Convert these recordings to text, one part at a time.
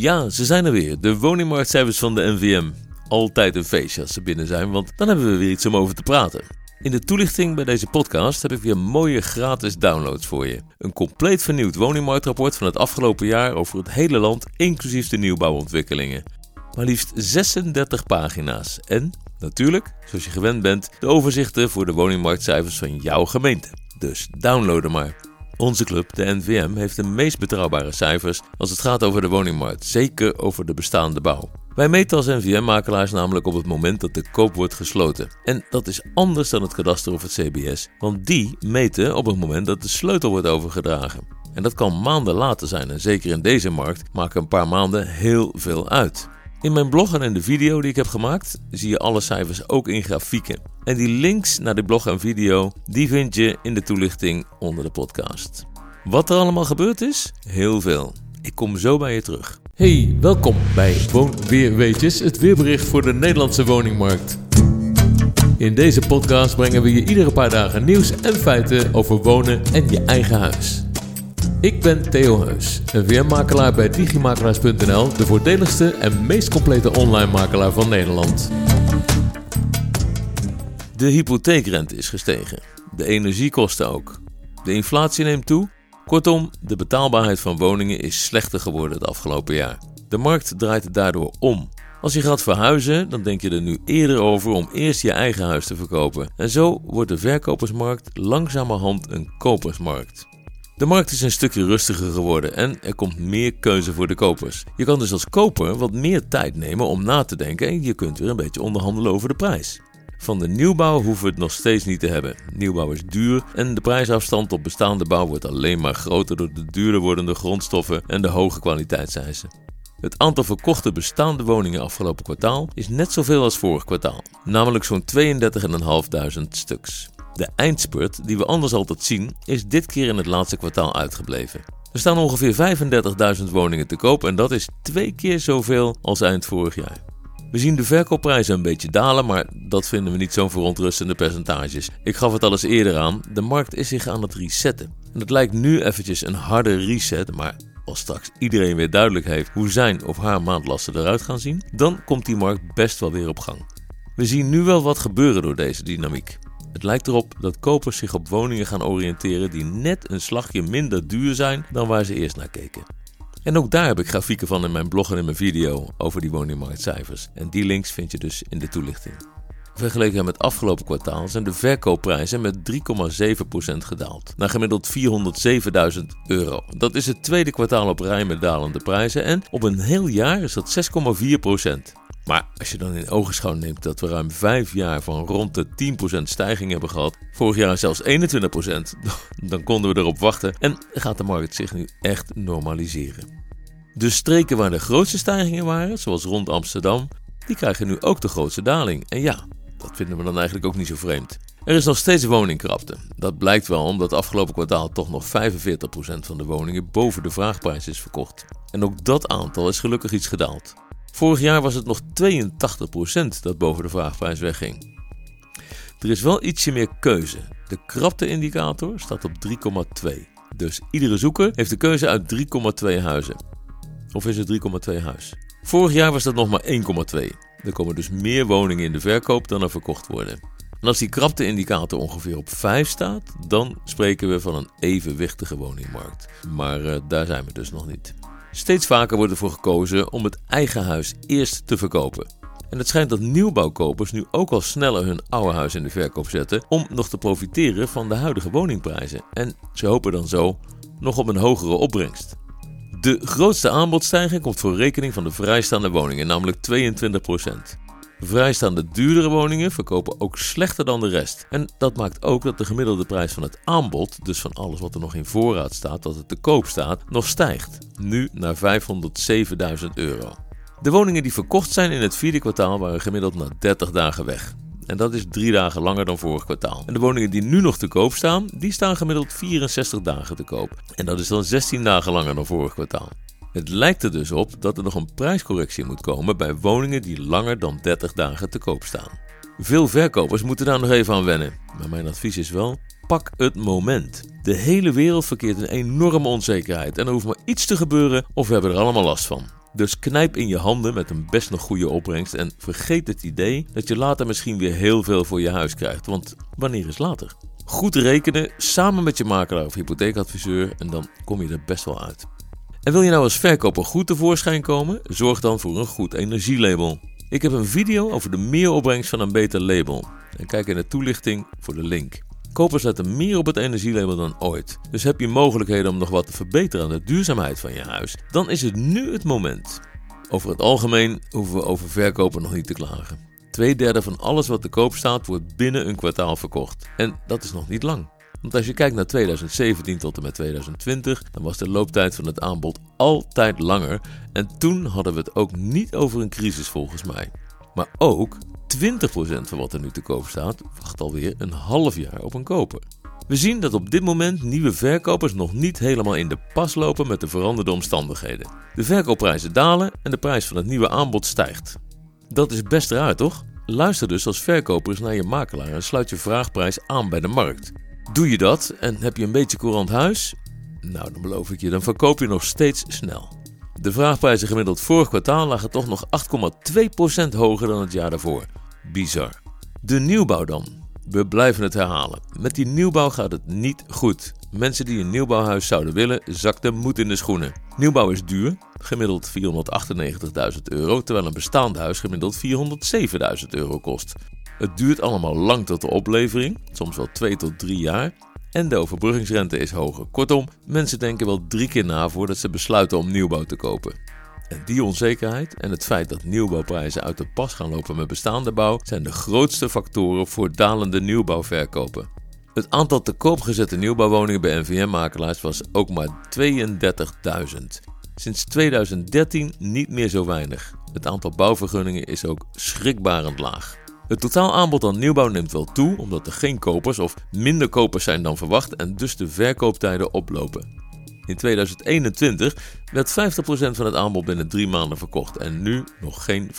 Ja, ze zijn er weer. De woningmarktcijfers van de NVM. Altijd een feestje als ze binnen zijn, want dan hebben we weer iets om over te praten. In de toelichting bij deze podcast heb ik weer mooie gratis downloads voor je. Een compleet vernieuwd woningmarktrapport van het afgelopen jaar over het hele land, inclusief de nieuwbouwontwikkelingen. Maar liefst 36 pagina's. En, natuurlijk, zoals je gewend bent, de overzichten voor de woningmarktcijfers van jouw gemeente. Dus downloaden maar. Onze club, de NVM, heeft de meest betrouwbare cijfers als het gaat over de woningmarkt, zeker over de bestaande bouw. Wij meten als NVM-makelaars namelijk op het moment dat de koop wordt gesloten. En dat is anders dan het kadaster of het CBS, want die meten op het moment dat de sleutel wordt overgedragen. En dat kan maanden later zijn en zeker in deze markt maken een paar maanden heel veel uit. In mijn blog en in de video die ik heb gemaakt zie je alle cijfers ook in grafieken. En die links naar de blog en video, die vind je in de toelichting onder de podcast. Wat er allemaal gebeurd is? Heel veel. Ik kom zo bij je terug. Hey, welkom bij Woon Weer Weetjes, het weerbericht voor de Nederlandse woningmarkt. In deze podcast brengen we je iedere paar dagen nieuws en feiten over wonen en je eigen huis. Ik ben Theo Heus, een weermakelaar bij digimakelaars.nl, de voordeligste en meest complete online makelaar van Nederland. De hypotheekrente is gestegen, de energiekosten ook. De inflatie neemt toe. Kortom, de betaalbaarheid van woningen is slechter geworden het afgelopen jaar. De markt draait daardoor om. Als je gaat verhuizen, dan denk je er nu eerder over om eerst je eigen huis te verkopen. En zo wordt de verkopersmarkt langzamerhand een kopersmarkt. De markt is een stukje rustiger geworden en er komt meer keuze voor de kopers. Je kan dus als koper wat meer tijd nemen om na te denken en je kunt weer een beetje onderhandelen over de prijs. Van de nieuwbouw hoeven we het nog steeds niet te hebben. Nieuwbouw is duur en de prijsafstand op bestaande bouw wordt alleen maar groter door de duurder wordende grondstoffen en de hoge kwaliteitseisen. Het aantal verkochte bestaande woningen afgelopen kwartaal is net zoveel als vorig kwartaal, namelijk zo'n 32.500 stuks. De eindspurt, die we anders altijd zien, is dit keer in het laatste kwartaal uitgebleven. Er staan ongeveer 35.000 woningen te koop en dat is twee keer zoveel als eind vorig jaar. We zien de verkoopprijzen een beetje dalen, maar dat vinden we niet zo'n verontrustende percentages. Ik gaf het al eens eerder aan, de markt is zich aan het resetten. En het lijkt nu eventjes een harde reset, maar als straks iedereen weer duidelijk heeft hoe zijn of haar maandlasten eruit gaan zien, dan komt die markt best wel weer op gang. We zien nu wel wat gebeuren door deze dynamiek. Het lijkt erop dat kopers zich op woningen gaan oriënteren die net een slagje minder duur zijn dan waar ze eerst naar keken. En ook daar heb ik grafieken van in mijn blog en in mijn video over die woningmarktcijfers. En die links vind je dus in de toelichting. Vergeleken met afgelopen kwartaal zijn de verkoopprijzen met 3,7% gedaald. Naar gemiddeld 407.000 euro. Dat is het tweede kwartaal op rij met dalende prijzen en op een heel jaar is dat 6,4%. Maar als je dan in ogenschouw neemt dat we ruim 5 jaar van rond de 10% stijging hebben gehad, vorig jaar zelfs 21%, dan konden we erop wachten en gaat de markt zich nu echt normaliseren. De streken waar de grootste stijgingen waren, zoals rond Amsterdam, die krijgen nu ook de grootste daling. En ja, dat vinden we dan eigenlijk ook niet zo vreemd. Er is nog steeds woningkrapte. Dat blijkt wel omdat afgelopen kwartaal toch nog 45% van de woningen boven de vraagprijs is verkocht. En ook dat aantal is gelukkig iets gedaald. Vorig jaar was het nog 82% dat boven de vraagprijs wegging. Er is wel ietsje meer keuze. De krapte-indicator staat op 3,2. Dus iedere zoeker heeft de keuze uit 3,2 huizen. Of is het 3,2 huis? Vorig jaar was dat nog maar 1,2. Er komen dus meer woningen in de verkoop dan er verkocht worden. En als die krapte-indicator ongeveer op 5 staat, dan spreken we van een evenwichtige woningmarkt. Maar uh, daar zijn we dus nog niet. Steeds vaker wordt ervoor gekozen om het eigen huis eerst te verkopen. En het schijnt dat nieuwbouwkopers nu ook al sneller hun oude huis in de verkoop zetten om nog te profiteren van de huidige woningprijzen. En ze hopen dan zo nog op een hogere opbrengst. De grootste aanbodstijging komt voor rekening van de vrijstaande woningen, namelijk 22 Vrijstaande duurdere woningen verkopen ook slechter dan de rest. En dat maakt ook dat de gemiddelde prijs van het aanbod, dus van alles wat er nog in voorraad staat, dat het te koop staat, nog stijgt. Nu naar 507.000 euro. De woningen die verkocht zijn in het vierde kwartaal waren gemiddeld na 30 dagen weg. En dat is drie dagen langer dan vorig kwartaal. En de woningen die nu nog te koop staan, die staan gemiddeld 64 dagen te koop. En dat is dan 16 dagen langer dan vorig kwartaal. Het lijkt er dus op dat er nog een prijscorrectie moet komen bij woningen die langer dan 30 dagen te koop staan. Veel verkopers moeten daar nog even aan wennen, maar mijn advies is wel: pak het moment. De hele wereld verkeert in enorme onzekerheid en er hoeft maar iets te gebeuren of we hebben er allemaal last van. Dus knijp in je handen met een best nog goede opbrengst en vergeet het idee dat je later misschien weer heel veel voor je huis krijgt. Want wanneer is later? Goed rekenen samen met je makelaar of hypotheekadviseur en dan kom je er best wel uit. En wil je nou als verkoper goed tevoorschijn komen? Zorg dan voor een goed energielabel. Ik heb een video over de meeropbrengst van een beter label. En kijk in de toelichting voor de link. Kopers letten meer op het energielabel dan ooit. Dus heb je mogelijkheden om nog wat te verbeteren aan de duurzaamheid van je huis, dan is het nu het moment. Over het algemeen hoeven we over verkopen nog niet te klagen. Tweederde van alles wat te koop staat, wordt binnen een kwartaal verkocht. En dat is nog niet lang. Want als je kijkt naar 2017 tot en met 2020, dan was de looptijd van het aanbod altijd langer. En toen hadden we het ook niet over een crisis volgens mij. Maar ook 20% van wat er nu te koop staat, wacht alweer een half jaar op een koper. We zien dat op dit moment nieuwe verkopers nog niet helemaal in de pas lopen met de veranderde omstandigheden. De verkoopprijzen dalen en de prijs van het nieuwe aanbod stijgt. Dat is best raar, toch? Luister dus als verkoper eens naar je makelaar en sluit je vraagprijs aan bij de markt. Doe je dat en heb je een beetje courant huis? Nou, dan beloof ik je, dan verkoop je nog steeds snel. De vraagprijzen gemiddeld vorig kwartaal lagen toch nog 8,2% hoger dan het jaar daarvoor. Bizar. De nieuwbouw dan. We blijven het herhalen. Met die nieuwbouw gaat het niet goed. Mensen die een nieuwbouwhuis zouden willen, zakt de moed in de schoenen. Nieuwbouw is duur, gemiddeld 498.000 euro, terwijl een bestaand huis gemiddeld 407.000 euro kost. Het duurt allemaal lang tot de oplevering, soms wel 2 tot 3 jaar. En de overbruggingsrente is hoger. Kortom, mensen denken wel drie keer na voordat ze besluiten om nieuwbouw te kopen. En die onzekerheid en het feit dat nieuwbouwprijzen uit de pas gaan lopen met bestaande bouw zijn de grootste factoren voor dalende nieuwbouwverkopen. Het aantal te koop gezette nieuwbouwwoningen bij NVM-makelaars was ook maar 32.000. Sinds 2013 niet meer zo weinig. Het aantal bouwvergunningen is ook schrikbarend laag. Het totaal aanbod aan nieuwbouw neemt wel toe omdat er geen kopers of minder kopers zijn dan verwacht en dus de verkooptijden oplopen. In 2021 werd 50% van het aanbod binnen drie maanden verkocht en nu nog geen 35%.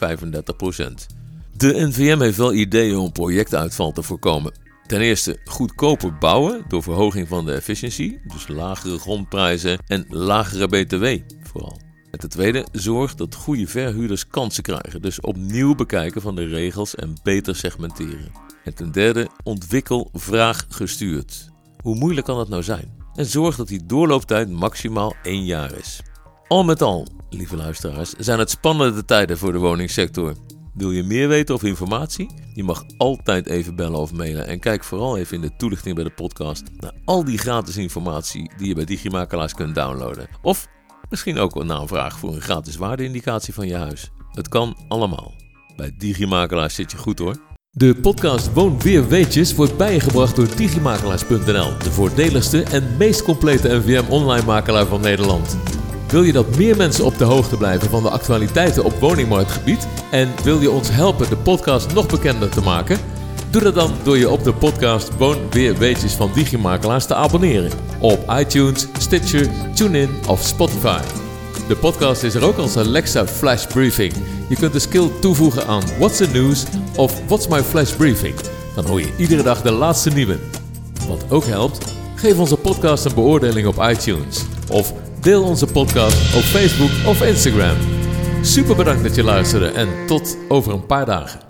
De NVM heeft wel ideeën om projectuitval te voorkomen. Ten eerste goedkoper bouwen door verhoging van de efficiëntie, dus lagere grondprijzen en lagere BTW vooral. En ten tweede, zorg dat goede verhuurders kansen krijgen, dus opnieuw bekijken van de regels en beter segmenteren. En ten derde, ontwikkel vraag gestuurd. Hoe moeilijk kan dat nou zijn? En zorg dat die doorlooptijd maximaal één jaar is. Al met al, lieve luisteraars, zijn het spannende tijden voor de woningsector. Wil je meer weten of informatie? Je mag altijd even bellen of mailen. En kijk vooral even in de toelichting bij de podcast naar al die gratis informatie die je bij Digimakelaars kunt downloaden. Of misschien ook een aanvraag voor een gratis waardeindicatie van je huis. Het kan allemaal. Bij Digimakelaars zit je goed hoor. De podcast Woon Weer Weetjes wordt bijgebracht door digimakelaars.nl, de voordeligste en meest complete NVM online makelaar van Nederland. Wil je dat meer mensen op de hoogte blijven van de actualiteiten op woningmarktgebied en wil je ons helpen de podcast nog bekender te maken? Doe dat dan door je op de podcast Woon Weer Weetjes van Digimakelaars te abonneren op iTunes, Stitcher, TuneIn of Spotify. De podcast is er ook als Alexa Flash Briefing. Je kunt de skill toevoegen aan What's the News of What's My Flash Briefing. Dan hoor je iedere dag de laatste nieuwe. Wat ook helpt, geef onze podcast een beoordeling op iTunes. Of deel onze podcast op Facebook of Instagram. Super bedankt dat je luisterde en tot over een paar dagen.